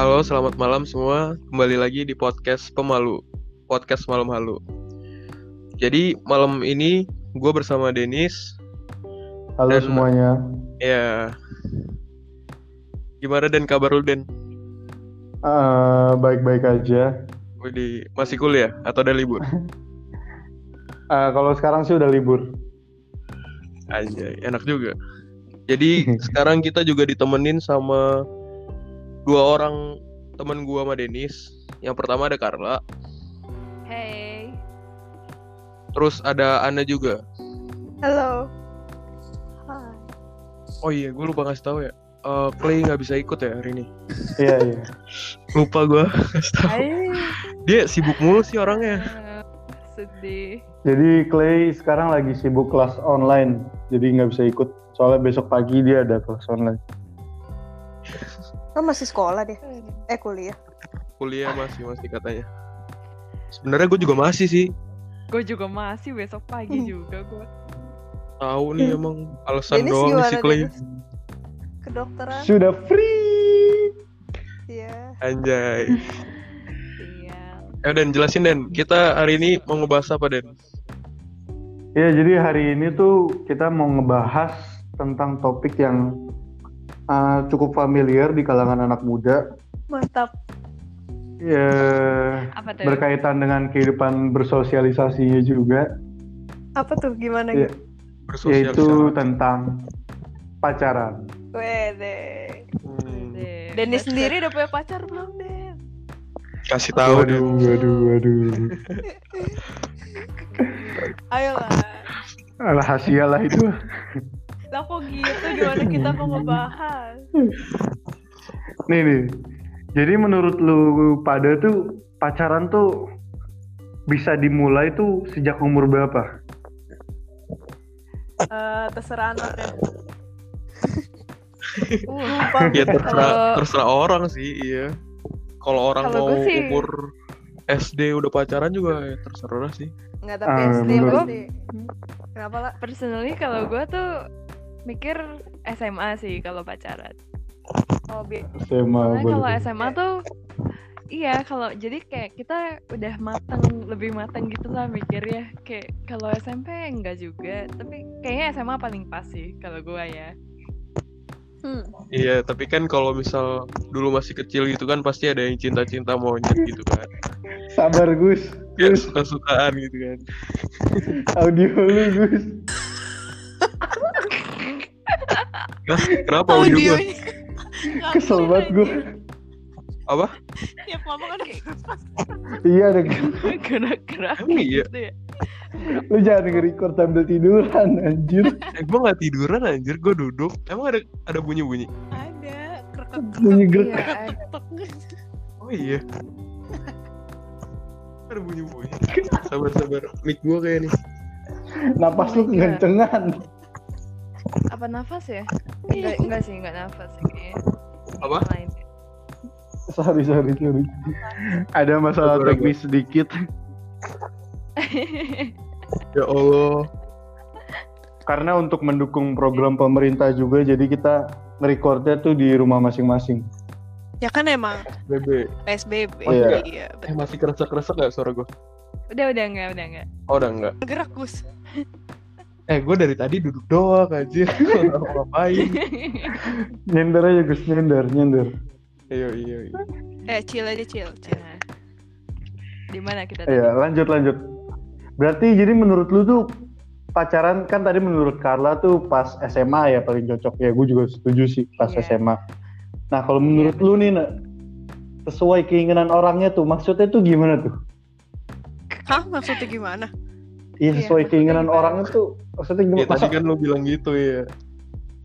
Halo, selamat malam semua. Kembali lagi di podcast Pemalu, podcast Malam Halu. Jadi malam ini gue bersama Denis. Halo Dan- semuanya. Ya, gimana dan kabar lu Den? Eh, baik-baik aja. Widih, masih kuliah atau udah libur? Eh, kalau sekarang sih udah libur. Aja, enak juga. Jadi sekarang kita juga ditemenin sama dua orang temen gua sama Denis. Yang pertama ada Carla, Hey. terus ada Ana juga. Halo. Hai. Oh iya, gue lupa ngasih tahu ya. Eh, Clay nggak bisa ikut ya hari ini. Iya iya. Lupa gue kasih tahu. Dia sibuk mulu sih orangnya. Sedih. Jadi Clay sekarang lagi sibuk kelas online, jadi nggak bisa ikut. Soalnya besok pagi dia ada kelas online. Kan masih sekolah deh. Eh kuliah. Kuliah masih masih katanya. Sebenarnya gue juga masih sih. Gue juga masih besok pagi Hmm. juga gue. Tahu nih emang alasan Dennis doang nih gimana si Clay. Kedokteran. Sudah free. Iya. Anjay. Iya. Eh Dan jelasin Den, kita hari ini mau ngebahas apa Den? Ya jadi hari ini tuh kita mau ngebahas tentang topik yang uh, cukup familiar di kalangan anak muda. Mantap. Ya tuh? berkaitan dengan kehidupan bersosialisasinya juga, Apa tuh gimana Iya. gitu? Bersosialisasi. yaitu tentang pacaran. Wede. Hmm, let's sendiri udah punya pacar belum, Den? kasih tahu Den. Waduh, waduh, waduh. Ayolah. Rahasia lah itu. Lah kok gitu gimana kita mau ngebahas? Nih nih. Jadi menurut lu pada tuh pacaran tuh bisa dimulai tuh sejak umur berapa? Eh, terserah anak deh. Uh, Lupa. Ya terserah Kalau- terserah orang sih, iya. Kalau orang Kalau mau gue sih- umur SD udah pacaran juga ya terserah sih. Enggak tapi Ah, SD pasti. Kenapa lah? personally kalau gue tuh mikir SMA sih kalau pacaran. Bi SMA kalau. SMA tuh iya kalau jadi kayak kita udah matang lebih matang gitu lah mikirnya kayak kalau SMP enggak juga tapi kayaknya SMA paling pas sih kalau gue ya Hmm. Iya, tapi kan kalau misal dulu masih kecil gitu kan pasti ada yang cinta-cinta monyet gitu kan. Sabar Gus. Gus, suka-sukaan gitu kan. audio lu Gus. Hah? Kenapa audio gue? Kesel banget gue. Apa? Tiap ngomong kan kayak Iya ada. gerak-gerak Emang iya? gitu ya Lu jangan nge-record sambil tiduran anjir. Eh, gue gak tiduran anjir, gue duduk. Emang ada ada bunyi-bunyi? ada Bunyi gerak. Iya, Oh iya. ada bunyi-bunyi. Sabar-sabar. Mic gue kayak nih. Napas Oh lu God. kencengan. Apa nafas ya enggak enggak sih enggak nafas sih kayaknya Apa? lain Sorry sorry sorry. Ada masalah teknis sedikit. Ya Allah. Karena untuk mendukung program pemerintah juga, jadi kita nge-recordnya tuh di rumah masing-masing. Ya kan emang Bebe. PSBB. Oh, iya. iya. Eh masih kerasa-kerasa gak suara gue? udah udah enggak udah enggak Oh udah enggak. Gerak Gus. Eh gue dari tadi duduk doang mau ngapain. Nyender aja Gus, nyender, nyender. Iya iya iya. Eh chill aja chill. chill. Nah. di mana kita tadi Iya, lanjut lanjut. Berarti jadi menurut lu tuh pacaran kan tadi menurut Carla tuh pas SMA ya paling cocok ya. Gue juga setuju sih pas Iya. SMA. Nah kalau Iya, menurut lu nih, sesuai keinginan orangnya tuh, maksudnya tuh gimana tuh? Hah maksudnya gimana? Iya Iya, sesuai maksudnya keinginan gimana? orangnya tuh, maksudnya Ya gimana? tadi Masa kan lo bilang gitu ya.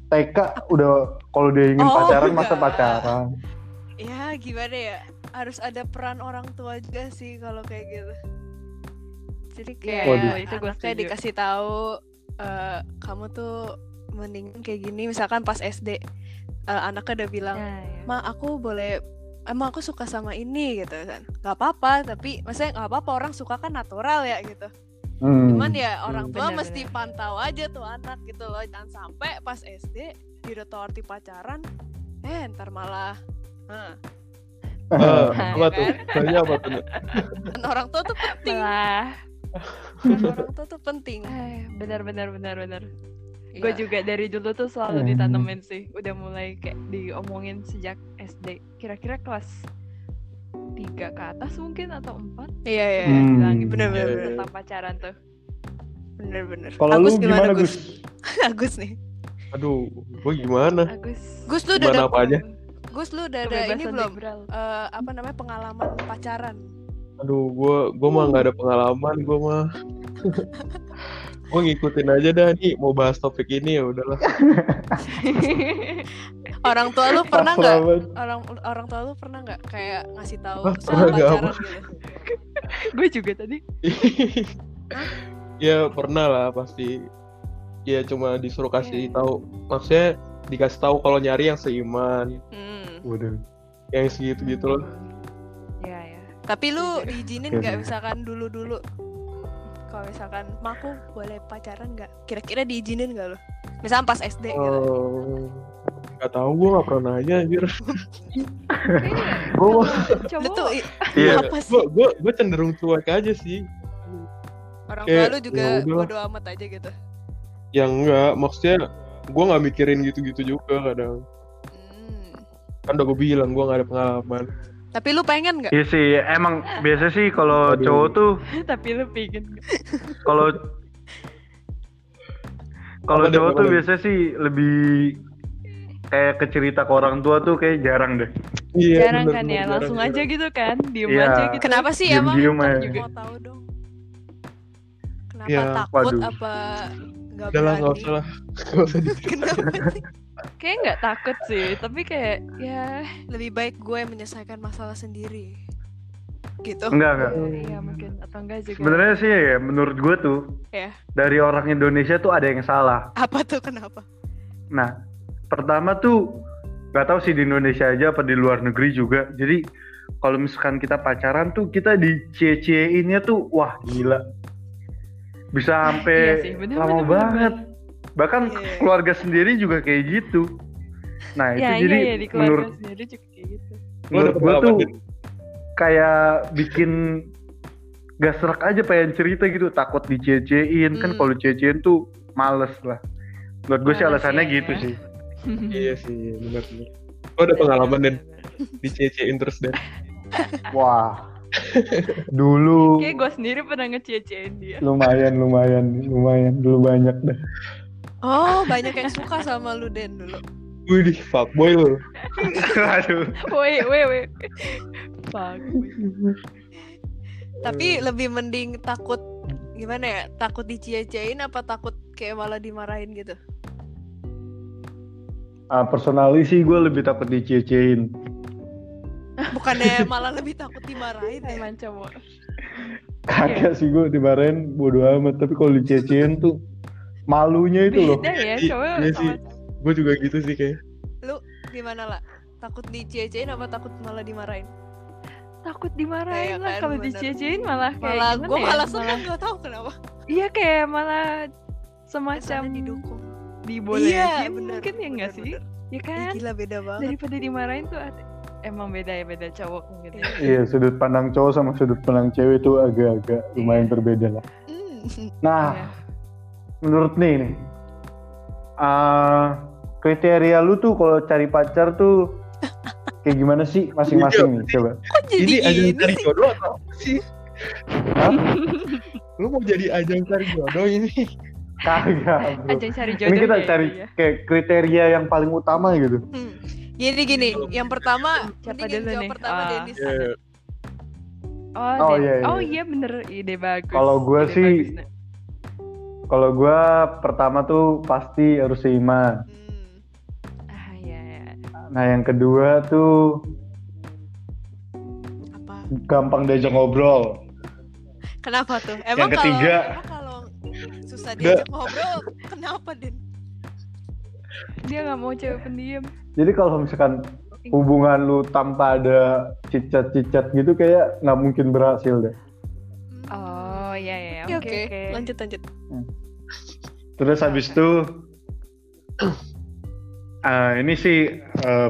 TK udah kalau dia ingin Oh, pacaran masa enggak. pacaran. Ya gimana ya? Harus ada peran orang tua juga sih kalau kayak gitu. Jadi kayak Waduh. itu gue anaknya setuju. dikasih tahu eh, kamu tuh mending kayak gini misalkan pas SD eh, anaknya udah bilang Nah, iya. ma aku boleh emang aku suka sama ini gitu kan nggak apa-apa tapi maksudnya nggak apa-apa orang suka kan natural ya gitu Hmm. cuman ya orang tua benar, mesti pantau aja tuh anak gitu loh jangan sampai pas SD dia udah tahu arti pacaran eh ntar malah Hah. Ah, Nah, apa ya tuh? Tanya apa tuh? Kan orang tua tuh penting. Malah. Kan orang tua tuh penting. Eh, benar benar benar benar. Gue Iya. juga dari dulu tuh selalu Hmm. ditanemin sih. Udah mulai kayak diomongin sejak SD. Kira-kira kelas tiga ke atas mungkin atau empat Iya iya. Hmm. bilangin Bener, bener, Iya, tentang pacaran tuh. Bener bener. Kalau lu Agus gimana Gus? Agus nih. Aduh, gue gimana? Agus. Gus lu udah Gimana ada apa aja? Gus lu udah ada ini belum? Eh, apa namanya pengalaman pacaran? Aduh, gue gue mah nggak ada pengalaman, gue mah. gue ngikutin aja dah nih mau bahas topik ini ya udahlah. Orang tua lu pernah nggak? Orang orang tua lu pernah nggak kayak ngasih tahu Ah, soal nggak pacaran gitu? gue juga tadi. ya pernah lah pasti. Ya cuma disuruh kasih Iya. tahu. Maksudnya dikasih tahu kalau nyari yang seiman, Hmm. Waduh. yang segitu gitu loh. Iya ya. Tapi lu Iya. diizinin Oke, nggak oke. misalkan dulu-dulu? Kalau misalkan, "Ma, aku boleh pacaran nggak? Kira-kira diizinin nggak lu? Misalkan pas SD gitu. Oh, nggak tahu gue nggak pernah nanya anjir. Kayaknya gue cowok tuh Iya. apa sih? gue gue cenderung cuek aja sih. Orang tua lu juga ya bodo amat aja gitu. Yang enggak, maksudnya gue nggak mikirin gitu-gitu juga kadang. Hmm. Kan udah gue bilang gue nggak ada pengalaman. Tapi lu pengen nggak? Iya sih, emang biasa sih kalau cowok tuh tapi lu pingin kalau kalau cowok tuh biasa sih lebih kayak ke cerita ke orang tua tuh kayak jarang deh. Iya, jarang bener, kan bener, ya langsung jarang, aja gitu kan diem Iya. aja gitu Kenapa sih emang? Diem-diem Ntar aja. Mau tahu dong. Kenapa Iya. takut Waduh. apa nggak Udah lah nggak usah lah. Usah Kenapa sih? Kayak nggak takut sih tapi kayak ya Lebih baik gue menyelesaikan masalah sendiri. Gitu. Enggak enggak. iya mungkin atau enggak juga Sebenarnya sih ya menurut gue tuh Ya. dari orang Indonesia tuh ada yang salah. Apa tuh kenapa? Nah, pertama tuh nggak tahu sih di Indonesia aja apa di luar negeri juga. Jadi kalau misalkan kita pacaran tuh kita di cie-cieinnya tuh wah gila. Bisa iya sampai sih bener lama bener, banget. bener. Bahkan Iya. keluarga sendiri juga kayak gitu. Nah, itu ya jadi iya, iya di keluarga menurut sendiri juga kayak gitu menurut gue tuh Din? kayak bikin gak serak aja pengen cerita gitu takut dicie-ciein kan Hmm. kalau dicie-ciein tuh males lah menurut gue sih alasannya ya. gitu sih Iya sih, benar benar. Gue ada pengalaman dan dicecein terus dan wah dulu kayak gue sendiri pernah ngecie-ciein dia lumayan lumayan lumayan dulu banyak dah Oh, banyak yang suka sama lu Den dulu. Wih, fuckboy lu. aduh woi woi woi fuck Tapi lebih mending takut gimana ya? Takut dicie-ciein apa takut kayak malah dimarahin gitu? ah, personally sih gue lebih takut dicie-ciein Bukannya malah lebih takut dimarahin ya? emang cowok kagak sih gue dimarahin bodo amat tapi kalau dicie-ciein tuh malunya itu loh beda ya I- cowok iya sih. Gue juga gitu sih kayak. Gimana lah? Takut dicie-ciein apa takut malah dimarahin? takut dimarahin Kayak lah kan, kalau bener. dicie-ciein malah kayak Malah gue ya? malah seneng gak tau kenapa. iya kayak malah semacam Kesannya didukung. dibolehin Iya, bener, mungkin ya enggak sih bener. ya kan gila beda banget. daripada dimarahin tuh ada- emang beda ya beda cowok mungkin ya. iya sudut pandang cowok sama sudut pandang cewek itu agak-agak lumayan berbeda lah Hmm. nah Iya. Menurut nih nih ah, kriteria lu tuh kalau cari pacar tuh kayak gimana sih masing-masing nih coba Kok jadi Ini ajang ini cari sih? jodoh atau apa sih? Hah? Lu mau jadi ajang cari jodoh ini? kagak bro ajang cari ini jodoh kita ya, cari iya. kayak kriteria yang paling utama gitu Hmm. Jadi gini, yang pertama, Siapa dulu jawab nih? pertama Ah. Denis. Ya, oh, Oh, Den- iya, iya. oh iya bener ide bagus Kalau gua Ide sih- bagus. Kalau gua pertama tuh pasti harus seiman Hmm. ah iya iya. nah yang kedua tuh Apa? gampang diajak ngobrol Kenapa tuh? Emang ketiga- kalau susah diajak ngobrol, kenapa Den? dia nggak mau cewek pendiam jadi kalau misalkan hubungan lu tanpa ada cicat-cicat gitu kayak nggak mungkin berhasil deh Hmm. oh iya iya Oke oke oke, oke lanjut lanjut. Terus habis itu ah, ini sih eh,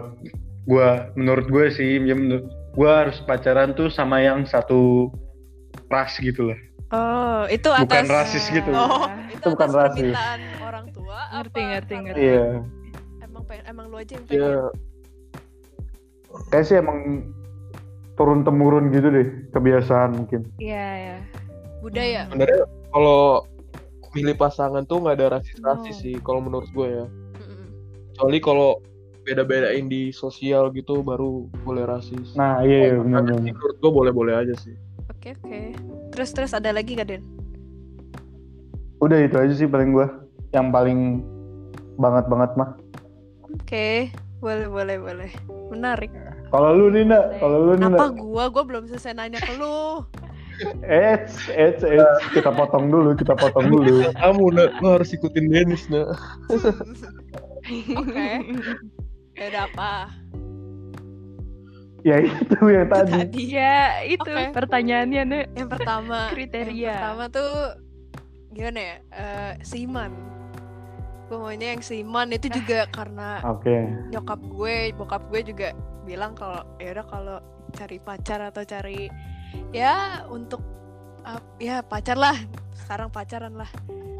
gua menurut gue sih ya menurut gue harus pacaran tuh sama yang satu ras gitu lah. Oh, itu Bukan atas rasis gitu. Oh, Itu itu, bukan atas rasis. orang tua Ngerti, apa ngerti, ngerti. Iya. Emang pengen, emang lu aja yang ya pengen. Kayak sih emang turun temurun gitu deh kebiasaan mungkin. Iya, ya. Budaya. sebenarnya kalau milih pasangan tuh nggak ada rasis-rasis No. sih kalau menurut gue ya kecuali kalau beda-bedain di sosial gitu baru boleh rasis Nah iya, iya Kalau benar menurut gue boleh-boleh aja sih Oke, oke. Terus terus ada lagi gak, Den? Udah itu aja sih paling gue yang paling banget banget mah. Oke, boleh boleh boleh. Menarik. Kalau lu Nina, kalau lu Nina, Apa gua? Gua belum selesai nanya ke lu. Eits, eits, eits. Kita potong dulu, kita potong dulu. kamu nak lo harus ikutin Dennis nak Oke. Ya udah apa? Ya itu yang tadi. Tadi. Ya, itu Oke. pertanyaannya, Nek. Yang pertama. Kriteria. Yang pertama tuh gimana ya? Eh, seiman. Gue maunya yang seiman itu juga karena Oke. nyokap gue, bokap gue juga bilang kalau ya udah kalau cari pacar atau cari ya untuk uh, ya pacar lah. Sekarang pacaran lah.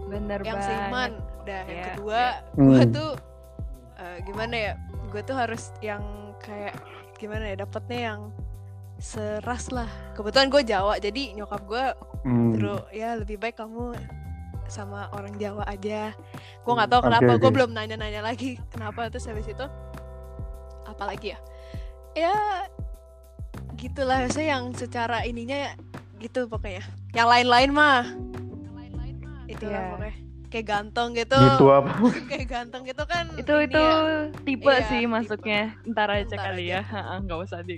Bener yang banget. seiman. Udah yang Iya, kedua, iya. gue Hmm. tuh eh, gimana ya? Gue tuh harus yang kayak gimana ya? Dapetnya yang seras lah. Kebetulan gue Jawa, jadi nyokap gue Hmm. terus ya lebih baik kamu sama orang Jawa aja. Gue nggak tahu kenapa. Oke, Gue oke. belum nanya-nanya lagi kenapa. Terus habis itu apa lagi ya? Ya gitulah. Saya yang secara ininya gitu pokoknya. Yang lain-lain mah. Itu lah pokoknya. Kayak ganteng gitu. Gitu apa? Kayak ganteng gitu kan. itu itu ya. tipe Iya, sih tipe. masuknya ntar aja Ntar kali aja. ya nggak usah di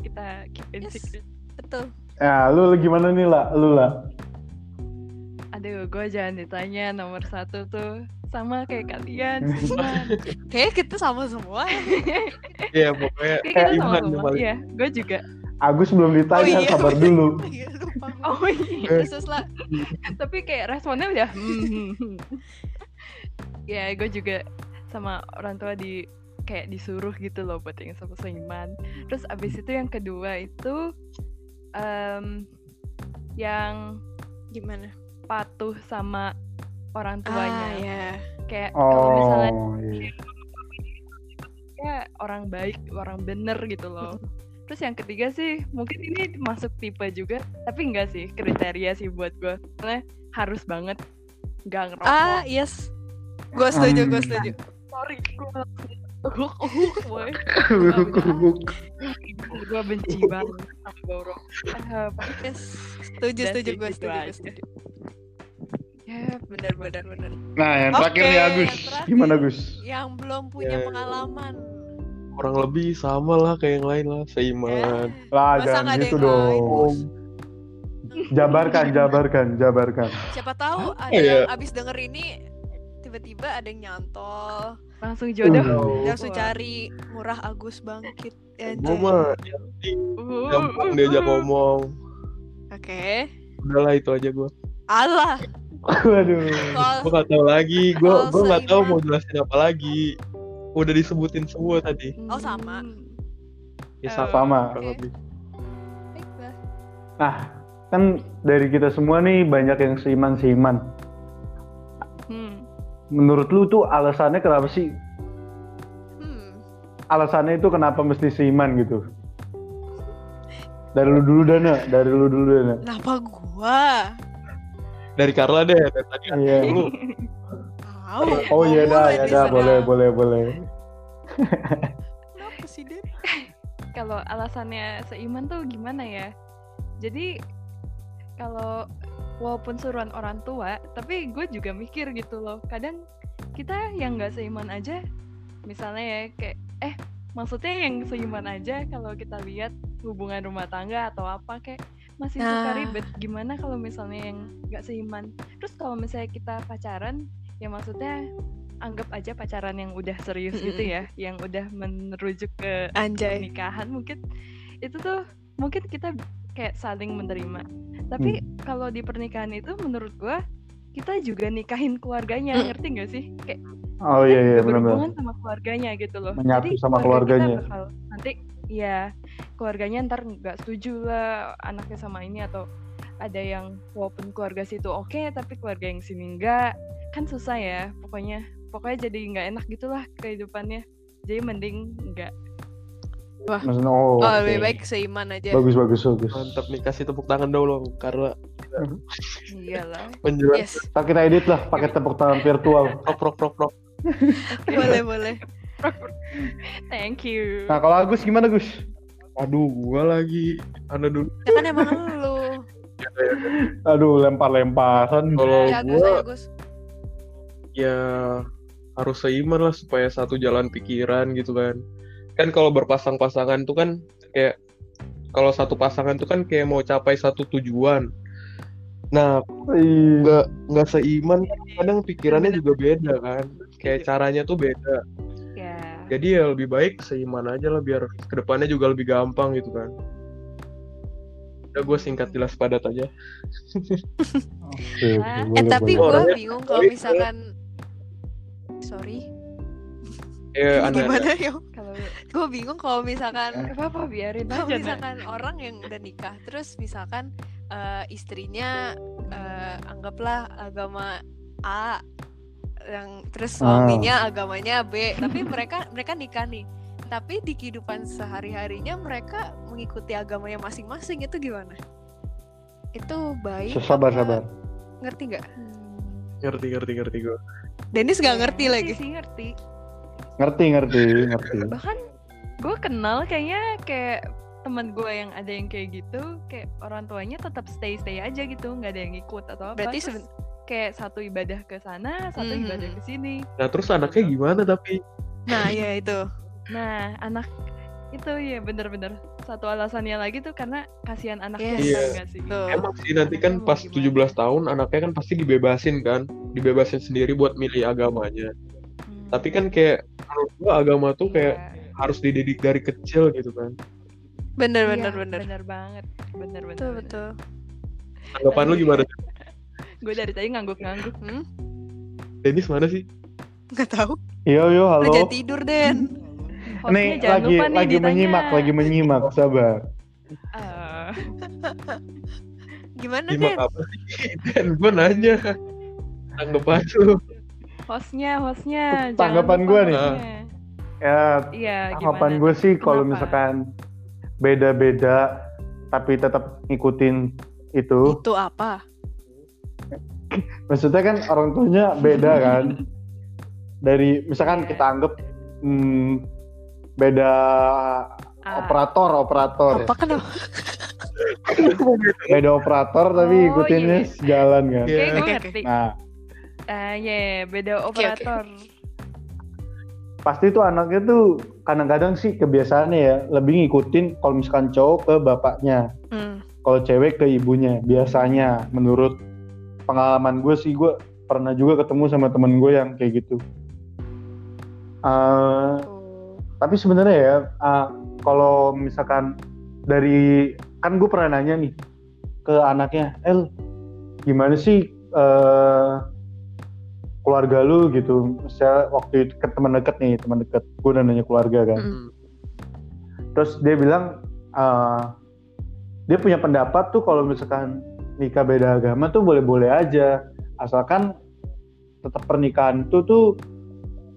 kita keep in Yes. secret Betul. Ya, lu gimana nih lah, lu lah. Aduh gue jangan ditanya nomor satu tuh sama kayak kalian seiman Kayaknya kita sama semua. Iya pokoknya kayak kita sama paling- iya gue juga Agus belum ditanya, iya, sabar dulu. Iya, lupa. gua. oh iya Terus lah. tapi kayak responnya udah hmm, ya gue juga sama orang tua di kayak disuruh gitu loh buat yang sama seiman terus abis itu yang kedua itu em, yang Gimana? Patuh sama orang Ah, tuanya ya. kayak kalau misalnya Oh, iya. ya orang baik orang bener gitu loh terus yang ketiga sih mungkin ini masuk tipe juga tapi enggak sih kriteria sih buat gue soalnya harus banget nggak ngerokok Ah, yes. Gue setuju, gue Hmm. setuju. sorry gue boy gue benci banget sama bau rokok Eh, Yes. Setuju, setuju, gue gitu setuju, gue aja. setuju. Ya Benar, benar, benar. Nah, yang terakhir Oke, nih Agus. terakhir. Gimana Gus? Yang belum punya Ya. pengalaman. kurang lebih sama lah kayak yang lain lah seiman Eh, Lah, Masa jangan gitu yang lain? dong. Jabarkan, jabarkan, jabarkan. siapa tahu ada ya? yang abis denger ini tiba-tiba ada yang nyantol. langsung jodoh Uh. Langsung cari murah Agus bangkit. Ya, mah penting Uh, gampang uh, diajak uh. ngomong Oke. udahlah itu aja gue Allah. Waduh. Gue gak tahu lagi gue gue tahu seiman. mau jelasin apa lagi udah disebutin semua tadi Oh, sama. Hmm. ya Eh, sama, Sama. kurang Oke. lebih Baiklah. Nah, kan dari kita semua nih banyak yang seiman-seiman. Hmm. Menurut lu tuh alasannya kenapa sih? Hmm. Alasannya itu kenapa mesti seiman gitu? Dari lu dulu Dana, dari lu dulu Dana. Kenapa gua? Dari Carla deh dari tadi kan Iya. dulu Tahu. Oh iya dah, ya di dah, boleh, boleh, boleh. Kenapa sih, Den? kalau alasannya seiman tuh gimana ya? Jadi kalau walaupun suruhan orang tua, tapi gue juga mikir gitu loh. Kadang kita yang nggak seiman aja, misalnya ya kayak eh maksudnya yang seiman aja kalau kita lihat hubungan rumah tangga atau apa kayak masih suka Nah. ribet. Gimana kalau misalnya yang nggak seiman? Terus kalau misalnya kita pacaran, ya maksudnya anggap aja pacaran yang udah serius gitu Mm-mm. ya, yang udah merujuk ke Anjay. pernikahan mungkin itu tuh mungkin kita kayak saling menerima tapi kalau di pernikahan itu menurut gua kita juga nikahin keluarganya Mm. ngerti gak sih kayak Oh iya iya benar-benar. berhubungan sama keluarganya gitu loh. Menyatu Jadi sama keluarga kita keluarganya. bakal nanti ya keluarganya ntar nggak setuju lah anaknya sama ini atau ada yang walaupun keluarga situ oke tapi keluarga yang sini enggak kan susah ya pokoknya pokoknya jadi nggak enak gitulah kehidupannya jadi mending enggak Maksudnya oh. Oh, oke. lebih baik seiman aja. Bagus bagus bagus. Mantap nih kasih tepuk tangan dulu karena iyalah penjual Yes. Ntar kita edit lah pakai tepuk tangan virtual. prok prok prok prok. boleh, boleh. thank you Nah kalau Agus gimana Gus? Aduh, gua lagi anu dulu. Ya kan emang lu. Aduh lempar-lemparan. Kalau Ya, gua ayo, Gus. ya harus seiman lah supaya satu jalan pikiran gitu kan. Kan kalau berpasang-pasangan tuh kan kayak kalau satu pasangan tuh kan kayak mau capai satu tujuan. Nah, Ih, nggak nggak seiman kadang pikirannya juga beda kan. Kayak caranya tuh beda. Jadi ya lebih baik seiman aja lah biar ke depannya juga lebih gampang gitu kan. Udah gue singkat jelas padat aja. oke, Ah, boleh, Eh, tapi gue Orangnya- bingung kalau misalkan sorry. Ya ada gimana ya kalau gue bingung kalau misalkan nggak apa-apa biarin kalau misalkan orang yang udah nikah terus misalkan eh, istrinya eh, anggaplah agama A yang terus Ah. suaminya agamanya B tapi mereka mereka nikah nih tapi di kehidupan sehari harinya mereka mengikuti agamanya masing-masing itu gimana itu baik Sabar apa- sabar. ngerti nggak Hmm. ngerti ngerti ngerti gue. Dennis nggak Ya, ngerti lagi sih ngerti Ngerti ngerti ngerti. bahkan gue kenal kayaknya kayak teman gue yang ada yang kayak gitu kayak orang tuanya tetap stay stay aja gitu nggak ada yang ikut atau apa berarti Terus kayak satu ibadah ke sana satu Mhm. ibadah ke sini Nah terus anaknya gimana tapi? nah ya itu nah anak itu ya bener-bener satu alasannya lagi tuh karena kasihan anaknya Yes. Iya. sih Tuh. Emang sih nanti kan pas gimana? 17 tahun anaknya kan pasti dibebasin kan, dibebasin sendiri buat milih agamanya. Hmm. Tapi kan kayak menurut gua agama tuh kayak Iya. harus dididik dari kecil gitu kan. bener Iya, bener bener bener banget bener bener betul betul Anggapan lu gimana? Gue dari tadi ngangguk-ngangguk hmm? Dennis mana sih? nggak tahu Yo yo Lu halo. jangan tidur Den Nih lagi lupa nih lagi ditanya. menyimak lagi menyimak sabar. Ah, gimana Nyimak Den apa sih? Dan gua nanya. Anggapan lu. hostnya hostnya Tanggapan gua nih. Ya iya harapan gimana gue sih kalau misalkan beda-beda tapi tetap ngikutin itu. itu apa Maksudnya kan orang tuanya beda kan. Dari misalkan kita anggap hmm, beda Ah, operator operator apa kan beda operator tapi Oh, ikutinnya iya. sejalan kan. Iya. Oke, gue Oke, oke. ngerti. Nah Ah, iya, beda Oke, oke. operator. pasti tuh anaknya tuh kadang-kadang sih kebiasaannya ya lebih ngikutin kalau misalkan cowok ke bapaknya hmm. kalau cewek ke ibunya biasanya menurut pengalaman gue sih gue pernah juga ketemu sama temen gue yang kayak gitu. Eh, tapi sebenarnya ya eh, kalau misalkan dari kan gue pernah nanya nih ke anaknya El gimana sih eh, keluarga lu? Gitu. Misalnya waktu itu ke teman deket nih teman deket. Gue udah nanya keluarga kan. Hmm. terus dia bilang eh, dia punya pendapat tuh kalau misalkan nikah beda agama tuh boleh-boleh aja asalkan tetap pernikahan itu tuh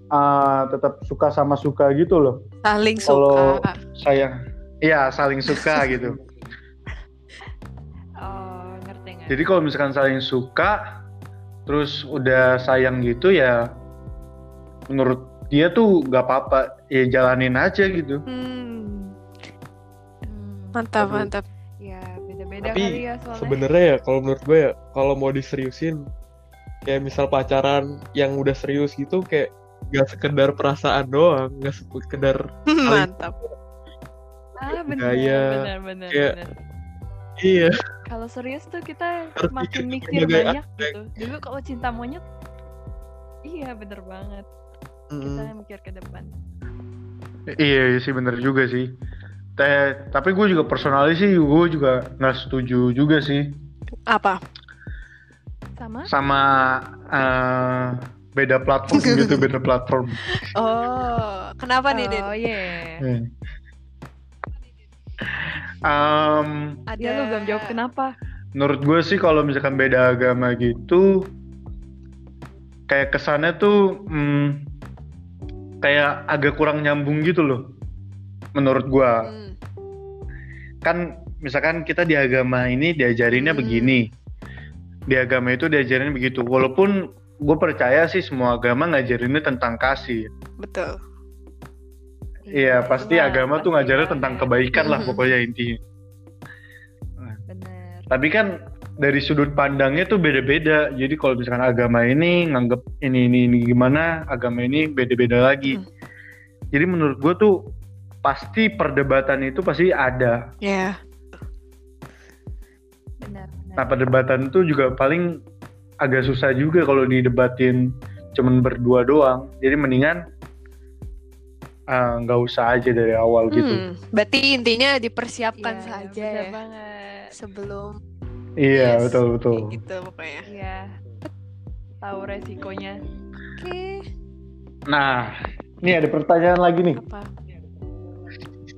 eh, tetap suka sama suka gitu loh saling Kalau- suka sayang iya saling suka gitu Oh, ngerti nggak? jadi kalau misalkan saling suka terus udah sayang gitu ya menurut dia tuh gak apa-apa ya jalanin aja gitu hmm. Hmm, mantap Aduh. mantap beda-beda Tapi kali ya soalnya. Sebenarnya ya kalau menurut gue ya kalau mau diseriusin kayak misal pacaran yang udah serius gitu kayak gak sekedar perasaan doang, gak sekedar mantap ah, benar, gaya, benar, benar, kayak- benar. iya Kalau serius tuh kita Harus makin mikir banyak aspek. gitu. Dulu kalau cinta monyet, iya bener banget. Kita Mm. mikir ke depan. iya sih bener juga sih Teh, tapi gue juga personalis sih gue juga nggak setuju juga sih apa Sama? sama eh, beda platform gitu, beda platform. Oh, kenapa nih, Din? Oh iya. Hmm. Um, Ada Ya lu belum jawab kenapa? menurut gue sih kalau misalkan beda agama gitu, kayak kesannya tuh hmm, kayak agak kurang nyambung gitu loh. Menurut gue, Hmm. Kan misalkan kita di agama ini diajarinnya Hmm. begini, di agama itu diajarin begitu. Walaupun gue percaya sih semua agama ngajarinnya tentang kasih. Betul. Iya, pasti cuma agama tuh ngajarin tentang kebaikan lah Mhm. pokoknya intinya. Bener. Tapi kan dari sudut pandangnya tuh beda-beda. Jadi kalau misalkan agama ini nganggep ini ini ini gimana, agama ini beda-beda lagi. Hmm. Jadi menurut gue tuh pasti perdebatan itu pasti ada. Ya. Benar. benar. Nah perdebatan itu juga paling agak susah juga kalau didebatin cuman berdua doang. Jadi mendingan ah, nggak usah aja dari awal gitu. Hmm, Berarti intinya dipersiapkan Iya, saja ya banget. sebelum Iya Yes, betul betul. kayak gitu pokoknya. Iya. Tahu resikonya. Oke, Nah ini ada pertanyaan lagi nih. apa?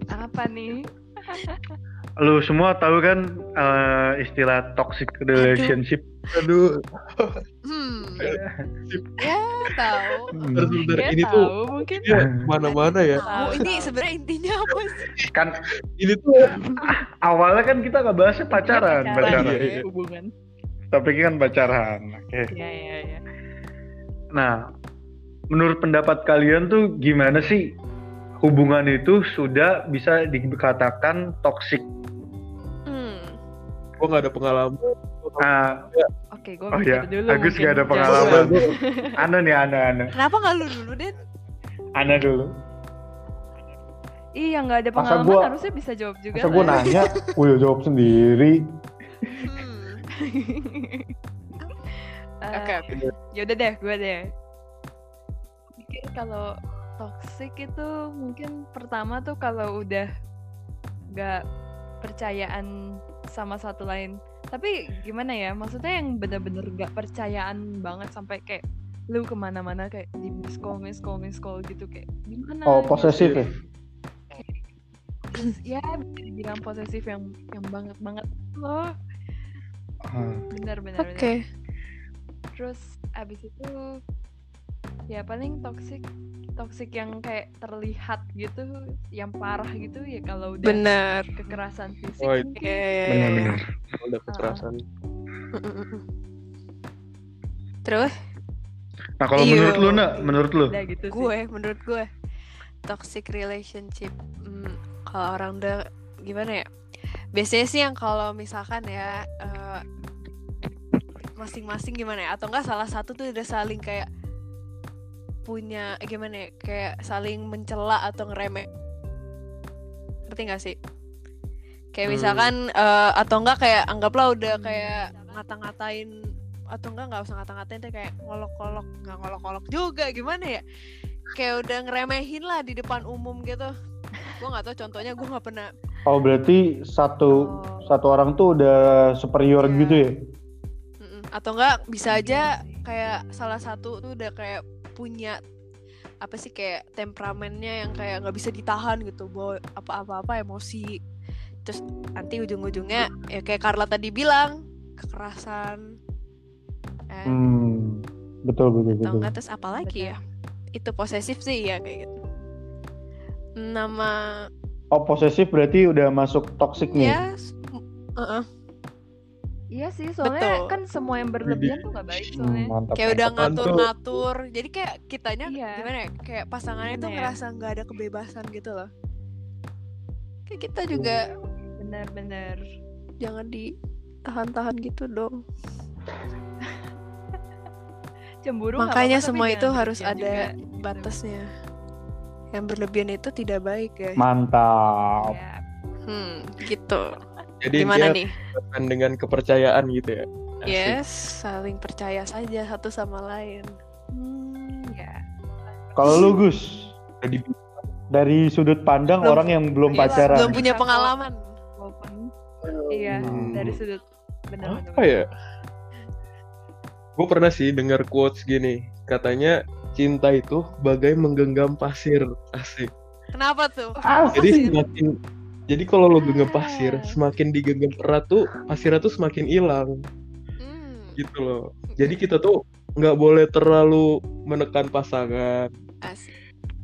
Apa nih? Lu semua tahu kan eh, istilah toxic relationship? Aduh, Hmm. ya tahu. Hmm. bentar. Ya ini tahu, tuh mungkin ya mana-mana ya. Tahu ini sebenarnya intinya apa sih? Kan Ini tuh awalnya kan kita nggak bahasnya pacaran, Pacaran, pacaran. Iya, iya. hubungan. Topiknya kan pacaran. Oke. Iya, iya, iya. Nah, menurut pendapat kalian tuh gimana sih hubungan itu sudah bisa dikatakan toksik? Hmm. gua nggak ada pengalaman. Nah, Oke, gue Oh iya, dulu. Agus mungkin nggak ada pengalaman. Ana nih, Ana, Ana, Kenapa nggak lu dulu, Den? Ana dulu. Iya, nggak ada Masa pengalaman gua- harusnya bisa jawab juga. Masa gue nanya, gue jawab sendiri. Hmm. Eh, Oke, oke. Yaudah deh, gue deh. Pikir kalau toxic itu mungkin pertama tuh kalau udah nggak percayaan sama satu lain. Tapi gimana ya? Maksudnya yang bener-bener nggak percayaan banget sampai kayak lu ke mana-mana kayak di miss call, miss call, miss call gitu kayak gimana? Oh, gitu. posesif ya? Ya bisa dibilang posesif yang yang banget banget loh. Hmm. Bener bener. bener. Oke. Terus abis itu ya paling toxic toxic yang kayak terlihat gitu, yang parah gitu ya kalau udah Bener. kekerasan fisik Oh. Iya, iya, iya. Benar-benar. Udah kekerasan. Terus Nah, kalau Iyo. menurut lu, nak, menurut lu? Udah gitu sih. gue, menurut gue toxic relationship. Hmm, kalau orang udah gimana ya? Biasanya sih yang kalau misalkan ya eh, masing-masing gimana ya? Atau enggak salah satu tuh udah saling kayak punya eh, gimana ya? Kayak saling mencela atau ngeremeh. Ngerti gak sih? Kayak Hmm. misalkan eh, atau enggak kayak anggaplah udah kayak ngata-ngatain atau enggak nggak usah ngata-ngatain deh kayak ngolok-ngolok nggak ngolok-ngolok juga gimana ya kayak udah ngeremehin lah di depan umum gitu gue nggak tahu contohnya gue nggak pernah Oh, berarti satu Oh. satu orang tuh udah superior Iya. gitu ya? Atau enggak bisa aja kayak salah satu tuh udah kayak punya apa sih kayak temperamennya yang kayak nggak bisa ditahan gitu bawa apa-apa-apa emosi terus nanti ujung-ujungnya ya kayak Carla tadi bilang kekerasan eh, Hmm. Betul, betul, atau betul. enggak terus apa lagi ya itu posesif sih ya kayak gitu nama Oh, posesif berarti udah masuk toxic nih. ya s- uh-uh. Iya sih, soalnya Betul. kan semua yang berlebihan tuh gak baik Hmm, soalnya. mantap. kayak udah tuh? ngatur-ngatur jadi kayak kitanya Iya. gimana ya kayak pasangannya tuh Gimana ya? ngerasa nggak ada kebebasan gitu loh kayak kita juga Bener-bener. jangan ditahan-tahan gitu dong Cemburu makanya tapi semua itu harus ada juga. batasnya yang berlebihan itu tidak baik ya Mantap. Ya, hmm gitu Jadi gimana dia nih dengan kepercayaan gitu ya. Asik. yes saling percaya saja satu sama lain hmm, ya. Kalau lu Gus, Jadi dari sudut pandang Belum- orang yang belum Yes, pacaran. belum punya pengalaman Walaupun iya Hmm. dari sudut bener-bener. apa ya? gue pernah sih dengar quotes gini katanya cinta itu bagai menggenggam pasir asik Kenapa tuh? jadi semakin jadi kalau lo genggam pasir Ah. semakin digenggam erat tuh pasirnya tuh semakin hilang Hmm, gitu loh jadi kita tuh nggak boleh terlalu menekan pasangan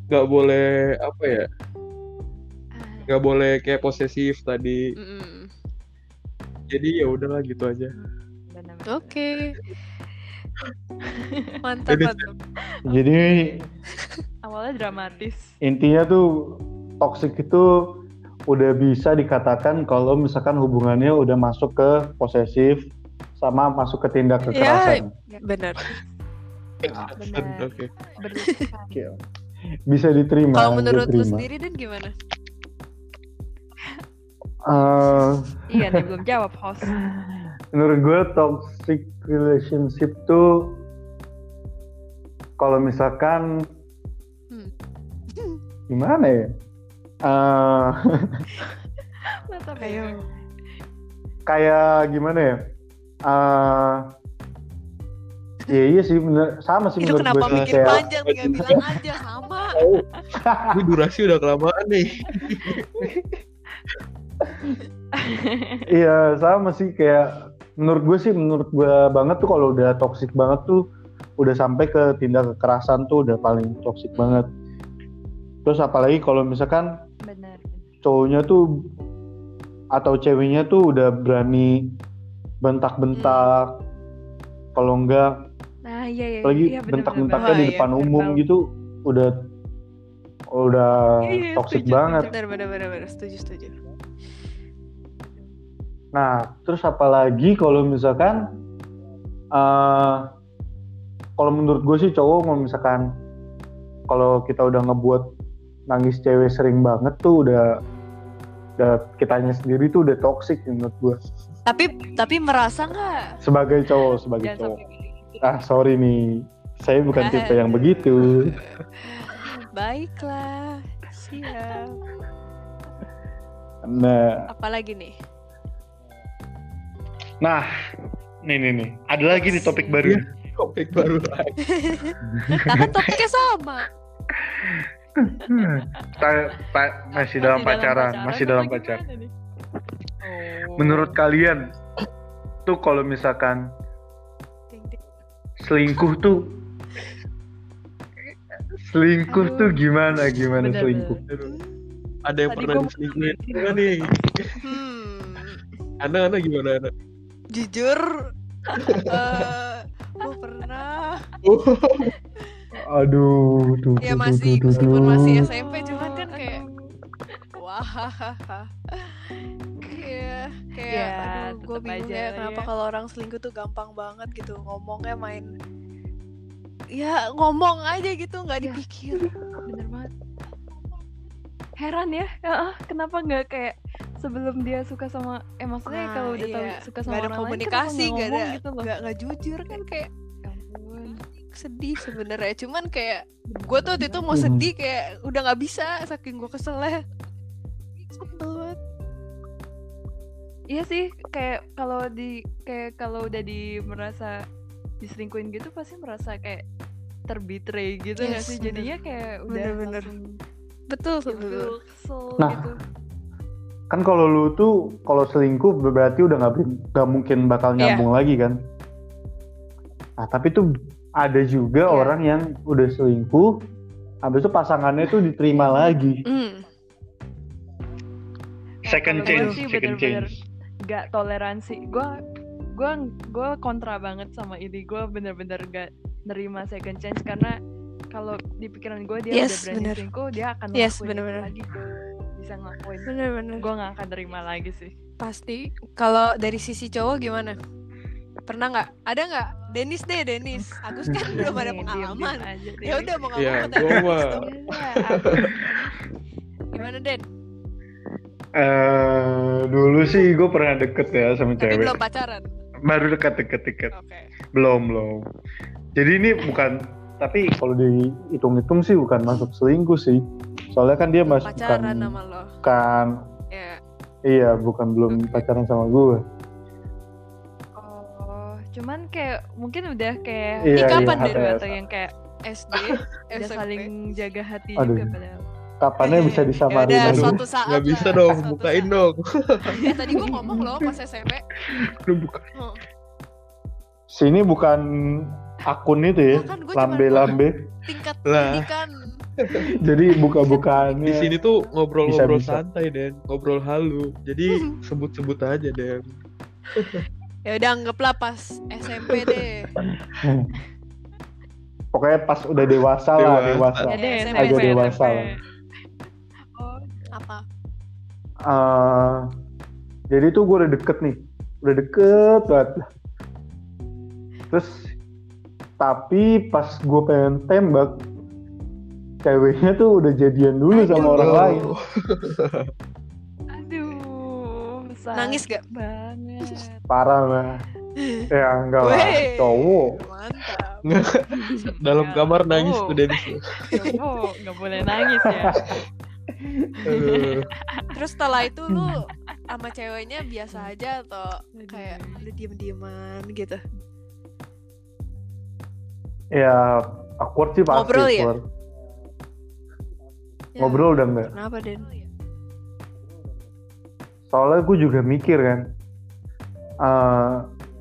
nggak boleh apa ya Ah, nggak boleh kayak posesif tadi Mm-mm. jadi ya udahlah gitu aja. Oke. Mantap, Jadi- mantap. Jadi Awalnya dramatis. intinya tuh toxic itu udah bisa dikatakan kalau misalkan hubungannya udah masuk ke posesif sama masuk ke tindak kekerasan. Bener. Benar. oke. Bisa diterima. Kalau menurut lu sendiri dan gimana? Eh, iya nih belum jawab host. menurut gue toxic relationship tuh kalau misalkan Hmm. gimana ya? Eh, Mata Ayo. merah. kayak gimana ya? Eh, Iya iya sih bener sama sih Itu menurut kenapa gue mikir kayak panjang nggak bilang aja sama. ini durasi udah kelamaan nih iya sama sih kayak menurut gue sih menurut gue banget tuh kalau udah toxic banget tuh udah sampai ke tindak kekerasan tuh udah paling toxic banget. Terus apalagi kalau misalkan. Cowoknya tuh atau ceweknya tuh udah berani bentak-bentak kalau enggak Nah iya iya. apalagi iya, bentak-bentaknya di bener. depan Iya, umum bener gitu udah udah Iya, toxic setuju, banget. Bener, bener, bener, bener. Setuju, setuju. Nah, terus apalagi kalau misalkan eh kalau menurut gue sih cowok kalau misalkan kalau kita udah ngebuat nangis cewek sering banget tuh udah udah kitanya sendiri tuh udah toxic menurut gue Tapi tapi merasa nggak? sebagai cowok sebagai Jangan cowok. gitu. Ah sorry nih, saya bukan tipe yang begitu. Baiklah. Siap. Nah, Apalagi nih? nah, nih nih nih, ada lagi nih topik baru. topik baru lagi Nah, kan topiknya sama. Ta- ta- masih dalam pacaran, masih dalam pacaran. gimana nih? Oh. Menurut kalian tuh kalau misalkan selingkuh tuh selingkuh Aduh. tuh gimana gimana Bener, selingkuh? Ada yang Tadi pernah diselingkuhin enggak nih Hmm. anda anda gimana anda Jujur, eh gue pernah. Aduh, tuh, Ya masih tuh, tuh, meskipun tuh. masih SMP cuman kan kayak wah Iya, kayak Ya, aduh gue bingung aja ya kenapa ya. kalau orang selingkuh tuh gampang banget gitu ngomongnya main ya ngomong aja gitu nggak Ya. dipikir bener banget heran ya Heeh, kenapa nggak kayak sebelum dia suka sama eh maksudnya Nah, kalau udah tahu iya. suka sama nggak ada orang lain komunikasi kenapa nggak ngomong ada gitu loh nggak nggak jujur kan kayak Ya. Sedih sebenarnya cuman kayak gue tuh waktu itu mau Hmm. sedih kayak udah nggak bisa saking gue keselnya sebel banget iya sih kayak kalau di kayak kalau udah di merasa diselingkuhin gitu pasti merasa kayak terbitray gitu nggak Yes, sih bener. jadinya kayak udah Bener-bener. langsung betul betul kesel Nah, gitu Kan kalau lu tuh kalau selingkuh berarti udah nggak nggak mungkin bakal Iya. nyambung lagi kan? Nah tapi tuh ada juga Iya. orang yang udah selingkuh, habis itu pasangannya tuh diterima lagi. Nah, kalau gua sih bener-bener gak toleransi gue gue gue kontra banget sama ini gue bener-bener gak nerima second chance karena kalau di pikiran gue dia Yes, udah berani bener. selingkuh dia akan Yes, itu bener-bener. lagi bisa ngelakuin bener-bener gue gak akan terima lagi sih Pasti. Kalau dari sisi cowok gimana? Pernah nggak? Ada nggak? Denis deh, Denis. Agus kan belum ada diem-diem pengalaman. Ya udah mau ya ngomong Iya, Gimana Den? Eh dulu sih gue pernah deket ya sama Tapi cewek. belum pacaran. Baru deket deket deket. Oke. Belum belum. Jadi ini bukan tapi kalau dihitung-hitung sih bukan masuk selingkuh sih. Soalnya kan dia masih bukan Pacaran sama lo. bukan Ya. iya bukan belum Oke. pacaran sama gue. Cuman kayak mungkin udah kayak Iya, kapan, iya, Den? HTS. atau yang kayak SD, udah saling jaga hati Aduh. juga padahal. Kapannya bisa disamarin Yaudah, lagi. suatu saat nggak bisa dong suatu bukain saat. dong Eh, tadi gua ngomong loh pas SMP. Lu buka Oh. Sini bukan akun itu ya, kan lambe-lambe. tingkat Lah. pendidikan. Jadi buka-bukaannya. di sini tuh ngobrol-ngobrol santai dan ngobrol halu jadi sebut-sebut aja deh Ya udah anggaplah pas SMP deh. Pokoknya pas udah dewasa lah, Dewasa. dewasa. Ya deh, SMP, Agak SMP. dewasa lah. Oh, Apa? Eh, jadi tuh gue udah deket nih, udah deket banget. Terus tapi pas gue pengen tembak, ceweknya tuh udah jadian dulu sama Aduh. orang lain. aduh, Nangis gak? sakit banget. Parah lah. Ya enggak lah, cowok. Mantap. dalam Ya, kamar nangis oh. tuh Dennis Oh, nggak boleh nangis ya. Terus setelah itu lu sama ceweknya biasa aja atau kayak lu diem-dieman gitu? Ya awkward sih pasti. Ngobrol ya? awkward. Ya, Ngobrol udah enggak. Kenapa Den? Soalnya gue juga mikir kan. eh,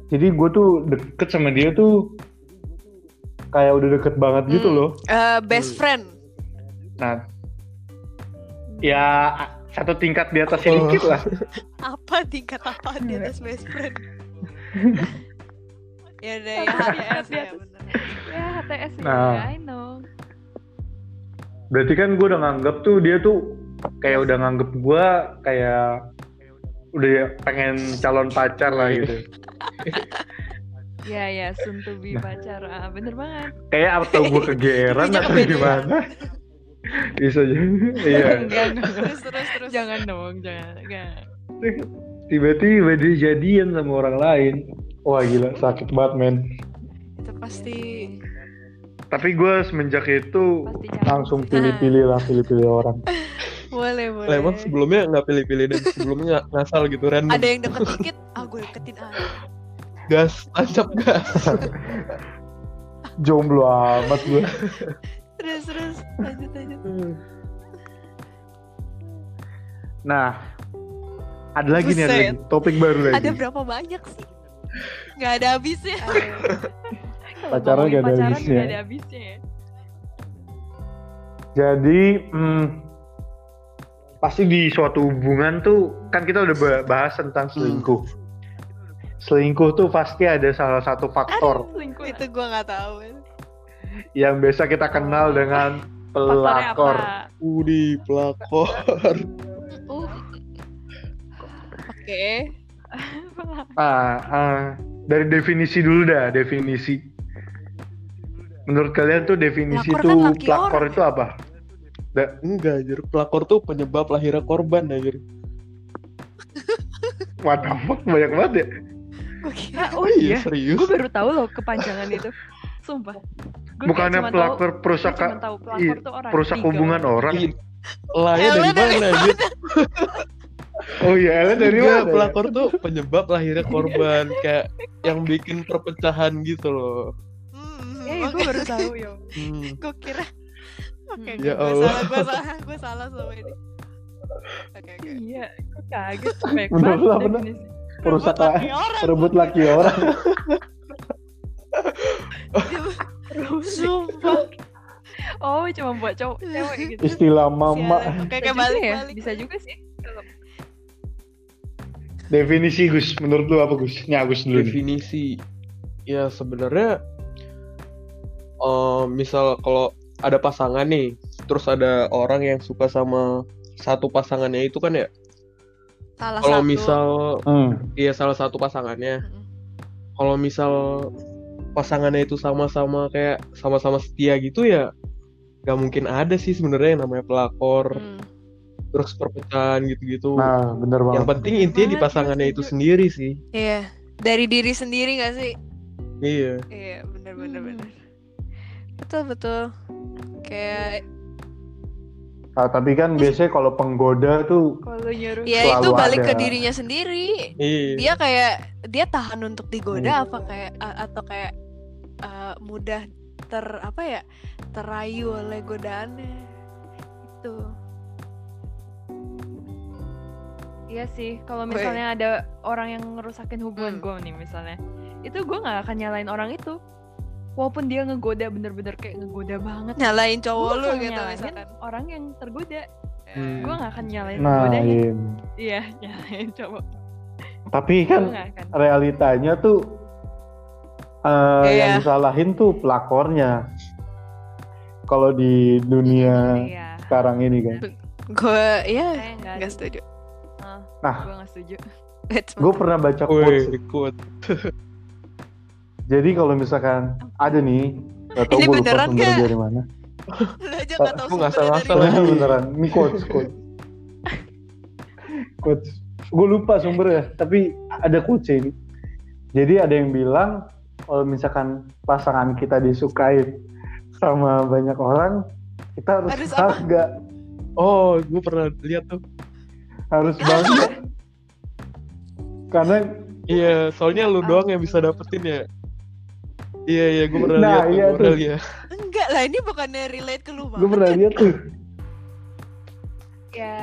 jadi gue tuh deket sama dia tuh kayak udah deket banget gitu Hmm. loh. Eh, best friend. Nah, ya satu tingkat di atasnya Oh. dikit lah. Apa tingkat apa di atas best friend? ya udah ya HTS ya atas. bener. Ya HTS ya, Nah. I know. Berarti kan gue udah nganggep tuh dia tuh kayak udah nganggep gue kayak udah pengen calon pacar lah gitu. Ya ya, soon to be Nah. pacar. Ah, bener banget. Kayak atau gue kegeeran atau gimana? Bisa jadi. Iya. Terus terus terus. Jangan dong, jangan. Enggak. Tiba-tiba dia jadian sama orang lain. Wah gila sakit banget men. Itu pasti Tapi gue semenjak itu langsung pilih-pilih lah pilih-pilih orang. boleh boleh. Emang sebelumnya nggak pilih-pilih dan sebelumnya nggak ngasal gitu random Ada yang deket dikit, ah gue deketin aja. gas tancap gas Jomblo amat gue. Terus terus lanjut lanjut. Nah, ada lagi nih ada Buset. lagi. topik baru lagi. Ada berapa banyak sih? Gak ada habisnya. Pacaran nggak ada habisnya. nggak ada habisnya ya. Jadi hmm, pasti di suatu hubungan tuh kan kita udah ba- bahas tentang selingkuh. Selingkuh tuh pasti ada salah satu faktor Selingkuh. Itu gue nggak tahu. yang biasa kita kenal dengan Faktornya pelakor. Udi pelakor Uh. Oke. Ah, ah, dari definisi dulu dah, definisi. Menurut kalian tuh definisi Pelakor tuh kan pelakor orang. itu apa? Da- enggak anjir pelakor tuh penyebab lahirnya korban anjir what the fuck, banyak banget ya. Gue kira Ah, oh iya. serius Gue baru tahu loh kepanjangan itu. Sumpah. Gua Bukannya pelakor tahu- perusak gua cuma tahu pelakor iya, tuh orang. perusak hubungan orang. Ih, lahir dari mana anjir Oh iya, Ella dari mana? ya? pelakor tuh penyebab lahirnya korban kayak yang bikin perpecahan gitu loh Hmm, Eh, gue baru tahu ya. hmm. gue kira. Oke, Ya gue salah, gue salah, gue salah sama ini. Oke, oke. Iya, gue kaget. Bener lah, bener. Perusak Rebut laki orang. rebut laki orang. Sumpah. Oh, cuma buat cowok cewek gitu. Istilah mama. Oke, juga balik ya? balik. Bisa juga sih. Kalau Definisi Gus, menurut lu apa Gus? Ini Agus dulu definisi ya sebenarnya eh, misal kalau ada pasangan nih terus ada orang yang suka sama satu pasangannya itu kan ya Salah kalau satu. misal Hmm. iya salah satu pasangannya Mm-mm. kalau misal pasangannya itu sama-sama kayak sama-sama setia gitu ya nggak mungkin ada sih sebenarnya yang namanya pelakor Hmm. terus perpecahan gitu-gitu Nah, bener yang banget. penting intinya di pasangannya itu sendiri sih Iya. Dari diri sendiri gak sih? iya Iya, bener bener Hmm. bener. Betul betul. Kayak Ah, tapi kan biasanya kalau penggoda tuh kalau nyuruh. Ya itu balik ada. ke dirinya sendiri. iya. Dia kayak dia tahan untuk digoda apa kayak atau kayak uh, mudah ter apa ya terayu oleh godaannya. Itu Iya sih, kalau misalnya ada orang yang ngerusakin hubungan Hmm. gue nih misalnya, itu gue nggak akan nyalain orang itu, walaupun dia ngegoda bener-bener kayak ngegoda banget. nyalain Gue cowok lu gitu nyalain misalkan orang yang tergoda, Hmm. gue nggak akan nyalain Nah, iya. Iya, nyalain cowok. Tapi kan realitanya tuh eh, Iya. yang disalahin tuh pelakornya. Kalau di dunia Iya, sekarang ini kan. gue ya saya nggak. nggak setuju Ah, Nah. gue nggak setuju. Gue pernah baca quotes. Jadi kalau misalkan ada nih, gak tau Ini gue lupa beneran sumbernya dari mana. lu aja nggak tahu dari salah. mana. Beneran. Ini quotes, quotes. quotes. Gue lupa sumbernya, tapi ada quotes ini. Jadi ada yang bilang kalau misalkan pasangan kita disukai sama banyak orang, kita harus Harus bangga, Oh, gue pernah lihat tuh. harus bangga. Karena Iya, soalnya lu doang yang bisa dapetin ya. Iya, iya, gue pernah Nah, lihat iya gue pernah tuh. lihat. enggak lah ini bukannya relate ke lu gue banget pernah kan? lihat tuh. Ya,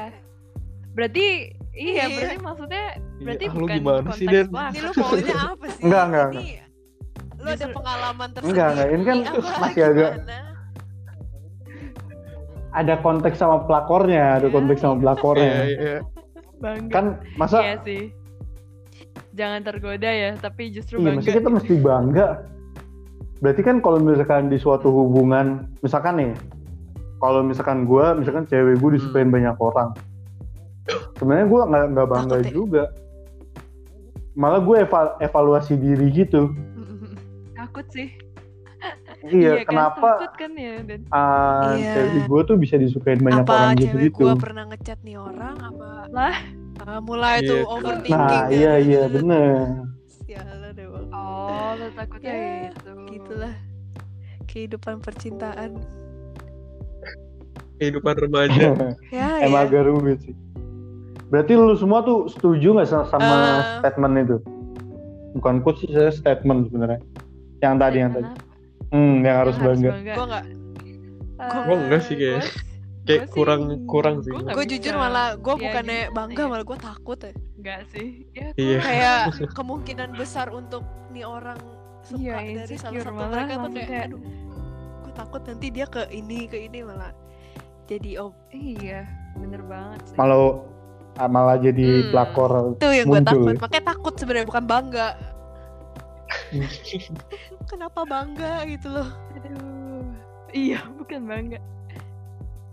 berarti iya, Iya. berarti maksudnya berarti Iya, ah, lu bukan gimana sih, pelakor. ini lu maunya apa sih Enggak, enggak, ini lu ada pengalaman tersendiri Enggak, enggak. Ini kan masih agak- gimana? Ada konteks sama pelakornya, ada Iya. konteks sama Iya, pelakornya. iya. Bangga. Kan masa Iya sih. Jangan tergoda ya, tapi justru Iya, bangga. maksudnya kita mesti bangga. Berarti kan kalau misalkan di suatu hubungan, misalkan nih, kalau misalkan gue, misalkan cewek gue disukain banyak orang, sebenarnya gue nggak nggak bangga Takut juga. Malah gue eva- evaluasi diri gitu. Takut sih. Iya, kan? kenapa Takut kan ya, dan ah, Iya. cewek gue tuh bisa disukain banyak apa orang gitu cewek gitu? gua pernah ngechat nih orang apa Lah. Ah, mulai Iya, tuh kan. overthinking Nah, kan. iya iya bener. Sialan oh, lo takutnya Ya, gitu. gitulah kehidupan percintaan Kehidupan remaja. ya Emang ya agak rumit sih. Berarti lu semua tuh setuju nggak sama, sama Eh. statement itu? Bukan quote sih, saya statement sebenarnya. Yang tadi, yang tadi. Hmm, yang harus Yang bangga. gua nggak Eh, Gua enggak sih, kayak- gua- Kayak gua sih- kurang- kurang sih. gue jujur malah gue Iya, bukannya gitu. bangga Iya. malah gue takut ya Enggak sih. Ya, Iya. kayak kemungkinan besar untuk nih orang suka Iya, dari salah satu malah mereka tuh kayak kayak- aduh gue takut nanti dia ke ini ke ini malah jadi oh Iya, bener banget sih. Malah ah, malah jadi Hmm. pelakor. itu yang gue Muncul takut ya? makanya takut sebenarnya bukan bangga kenapa bangga gitu loh Aduh. Iya, bukan bangga.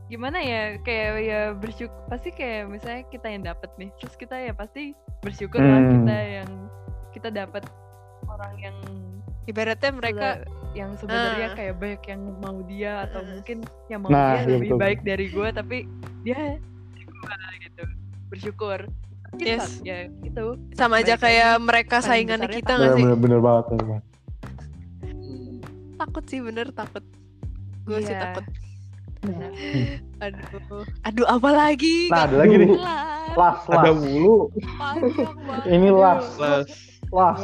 Gimana ya, kayak ya bersyukur pasti kayak misalnya kita yang dapat nih, terus kita ya pasti bersyukur lah Hmm. kita yang kita dapat orang yang ibaratnya mereka yang sebenarnya Ah. kayak banyak yang mau dia atau Ah. mungkin yang mau Nah, dia iya lebih betul. baik dari gue tapi dia gitu bersyukur Mungkin Yes. saat- ya itu sama aja kayak mereka saingannya kita nggak sih bener, bener banget. bener banget. takut sih bener takut gue sih Iya. takut benar. aduh aduh apa lagi Nah, ada lagi nih. Las, Ada las. mulu. panjang banget Ini las, Las. las.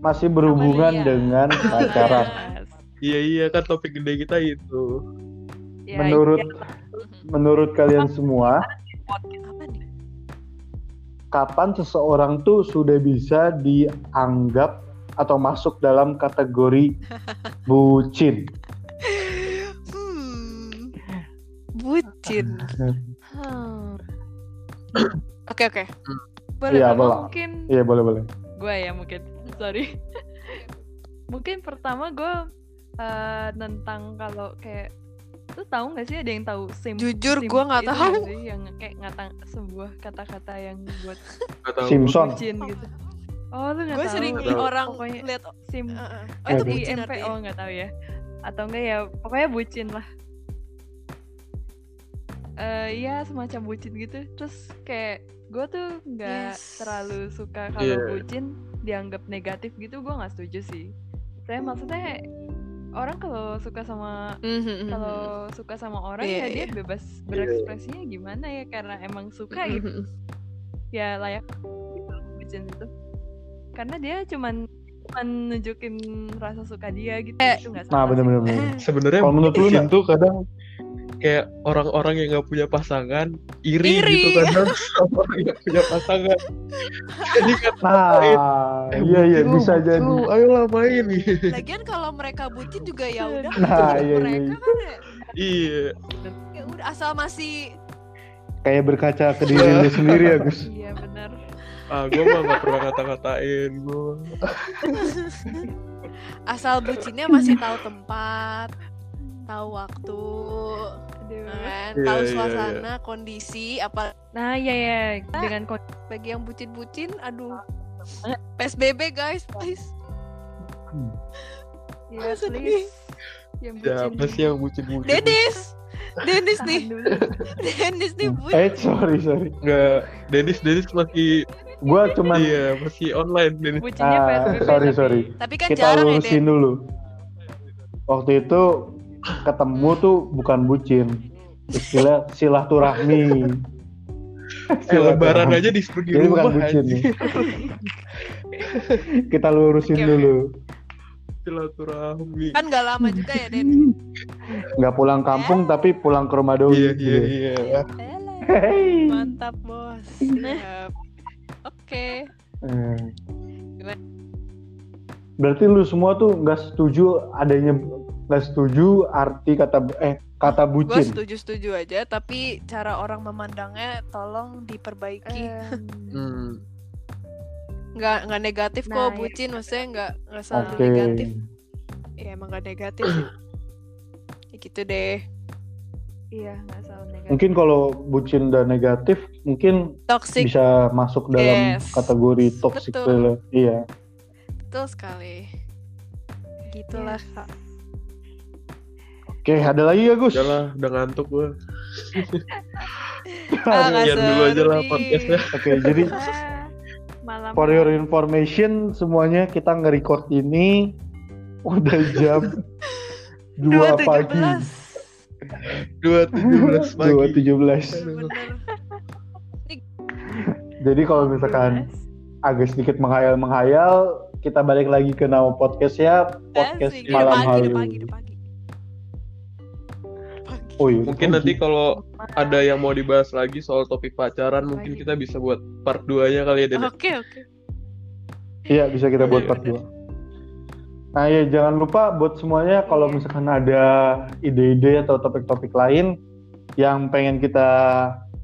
Masih berhubungan Amalia. dengan pacaran. Iya, iya kan topik gede kita itu. Ya, Menurut iya. menurut kalian semua, kapan seseorang tuh sudah bisa dianggap atau masuk dalam kategori bucin? Bucin Hmm. oke oke boleh Iya, boleh. mungkin Iya boleh boleh. gue ya mungkin sorry mungkin pertama gue eh, tentang kalau kayak lu tahu nggak sih ada yang tahu sim Jujur, sim gua nggak tahu. sih yang kayak ngatang sebuah kata-kata yang buat. Simpson. bucin gitu oh lu nggak gue tahu sering liat tahu. orang lihat sim uh, uh. oh itu bucin oh nggak tahu ya atau enggak ya pokoknya bucin lah eh iya semacam bucin gitu terus kayak gue tuh nggak Yes. terlalu suka kalau Iya. bucin dianggap negatif gitu gue nggak setuju sih saya maksudnya orang kalau suka sama Mhm, kalau suka sama orang Iya, ya dia iya. bebas berekspresinya gimana ya karena emang suka gitu mhm. ya layak gitu. bucin itu karena dia cuman cuman nunjukin rasa suka dia gitu Eh, itu nggak Nah, salah sih. bener-bener. bener. Sebenarnya Kalau menurut lu, tuh kadang kayak orang-orang yang nggak punya pasangan iri, Iri. gitu sama orang yang punya pasangan. Jadi kan Nah, eh, iya iya bucin lu, bisa jadi. lu, ayolah main gitu. Lagian kalau mereka bucin juga ya udah Nah, iya, iya, mereka iya. kan ya, Iya. ya udah asal masih Kayak berkaca ke diri lu sendiri ya, Gus. iya benar Ah, gue mah gak pernah ngata-ngatain gue. asal bucinnya masih tahu tempat, tahu waktu, Aduh. kan? Iya, tahu iya, suasana, kondisi, apa nah iya ya dengan kon- bagi yang bucin-bucin, aduh. PSBB guys, please. ya sedih. please yang Siapa bucin sih yang bucin-bucin? Dennis, Dennis nih, Dennis nih bucin. Eh, sorry sorry. Nggak, Dennis Dennis masih Gua cuman iya masih online Dennis. bucinnya Ah, PSBB sorry tapi- sorry. Tapi kan Kita jarang ya, lurusin Den. dulu. Waktu itu ketemu tuh bukan bucin. Istilah silaturahmi. Eh, lebaran aja di Jadi bukan bucin nih. Kita lurusin dulu. Silaturahmi. Kan gak lama juga ya, Den. Nggak pulang kampung tapi pulang ke rumah doi. Iya gitu. iya iya. Mantap, Bos. Siap. Oke. Eh. Gimana? Berarti lu semua tuh nggak setuju adanya nggak setuju arti kata eh kata Gue bucin. setuju-setuju aja, tapi cara orang memandangnya tolong diperbaiki. Hmm. Nggak nggak negatif Nah, kok iya. bucin, maksudnya nggak nggak selalu Oke. negatif. Ya emang nggak negatif sih. Ya gitu deh. iya nggak salah negatif Mungkin kalau bucin dan negatif mungkin Toxic bisa masuk dalam Yes. kategori toxic Betul. Iya. betul sekali. Gitulah. Iya. Oke, ada lagi ya Gus? Udah lah, udah ngantuk gue. Ah, dulu aja lah podcastnya. Oke, jadi Ah, malam for your information semuanya kita nge-record ini udah jam 2 pagi. 2.17. Dua tujuh belas pagi. 2.17. Bener. Jadi kalau misalkan agak sedikit menghayal-menghayal, kita balik lagi ke nama podcast ya, podcast Asik. malam udah Oh iya, Mungkin pagi. nanti kalau ada yang mau dibahas lagi soal topik pacaran, mungkin Lagi. kita bisa buat part 2-nya kali ya, Den. Oke, oke. Iya bisa kita buat Iya, part 2 Nah ya jangan lupa buat semuanya kalau Iya. misalkan ada ide-ide atau topik-topik lain yang pengen kita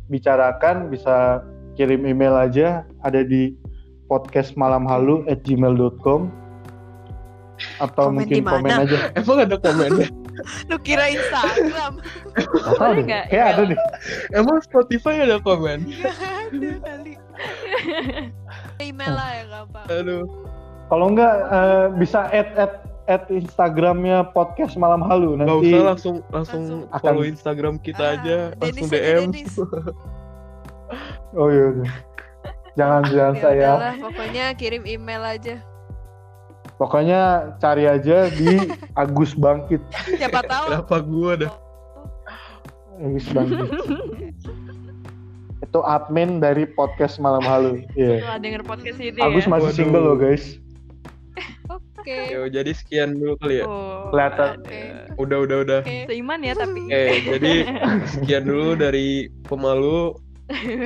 bicarakan bisa kirim email aja ada di podcastmalamhalu at gmail.com atau Komen mungkin di mana? komen aja Emang ada komennya? Lu kira Instagram? Boleh deh, nggak? kayak ada deh Emang Spotify ada komen? Gak ada kali. Email lah ya apa. Aduh. kalau enggak eh, bisa add add add Instagramnya podcast malam halu Gak nanti usah langsung langsung Akan- follow Instagram kita Ah, aja, Dennis langsung aja, DM. Dennis. oh iya iya. jangan jangan Ya saya udahlah, pokoknya kirim email aja. Pokoknya cari aja di Agus Bangkit. Siapa tahu. Kenapa gua dah? Agus Bangkit. Itu admin dari podcast Malam Halu. Iya. setelah denger podcast ini Agus ya masih Waduh. single loh guys. Oke. Yo, jadi sekian dulu kali ya. Oh, Kelihatan. Oke. Udah, udah, udah. Oke. seiman ya tapi Oke, jadi sekian dulu dari pemalu.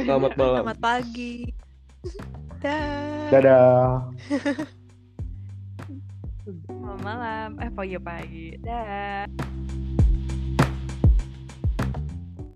Selamat malam. Selamat pagi. Dah. Dadah. Malam. Eh pagi pagi dah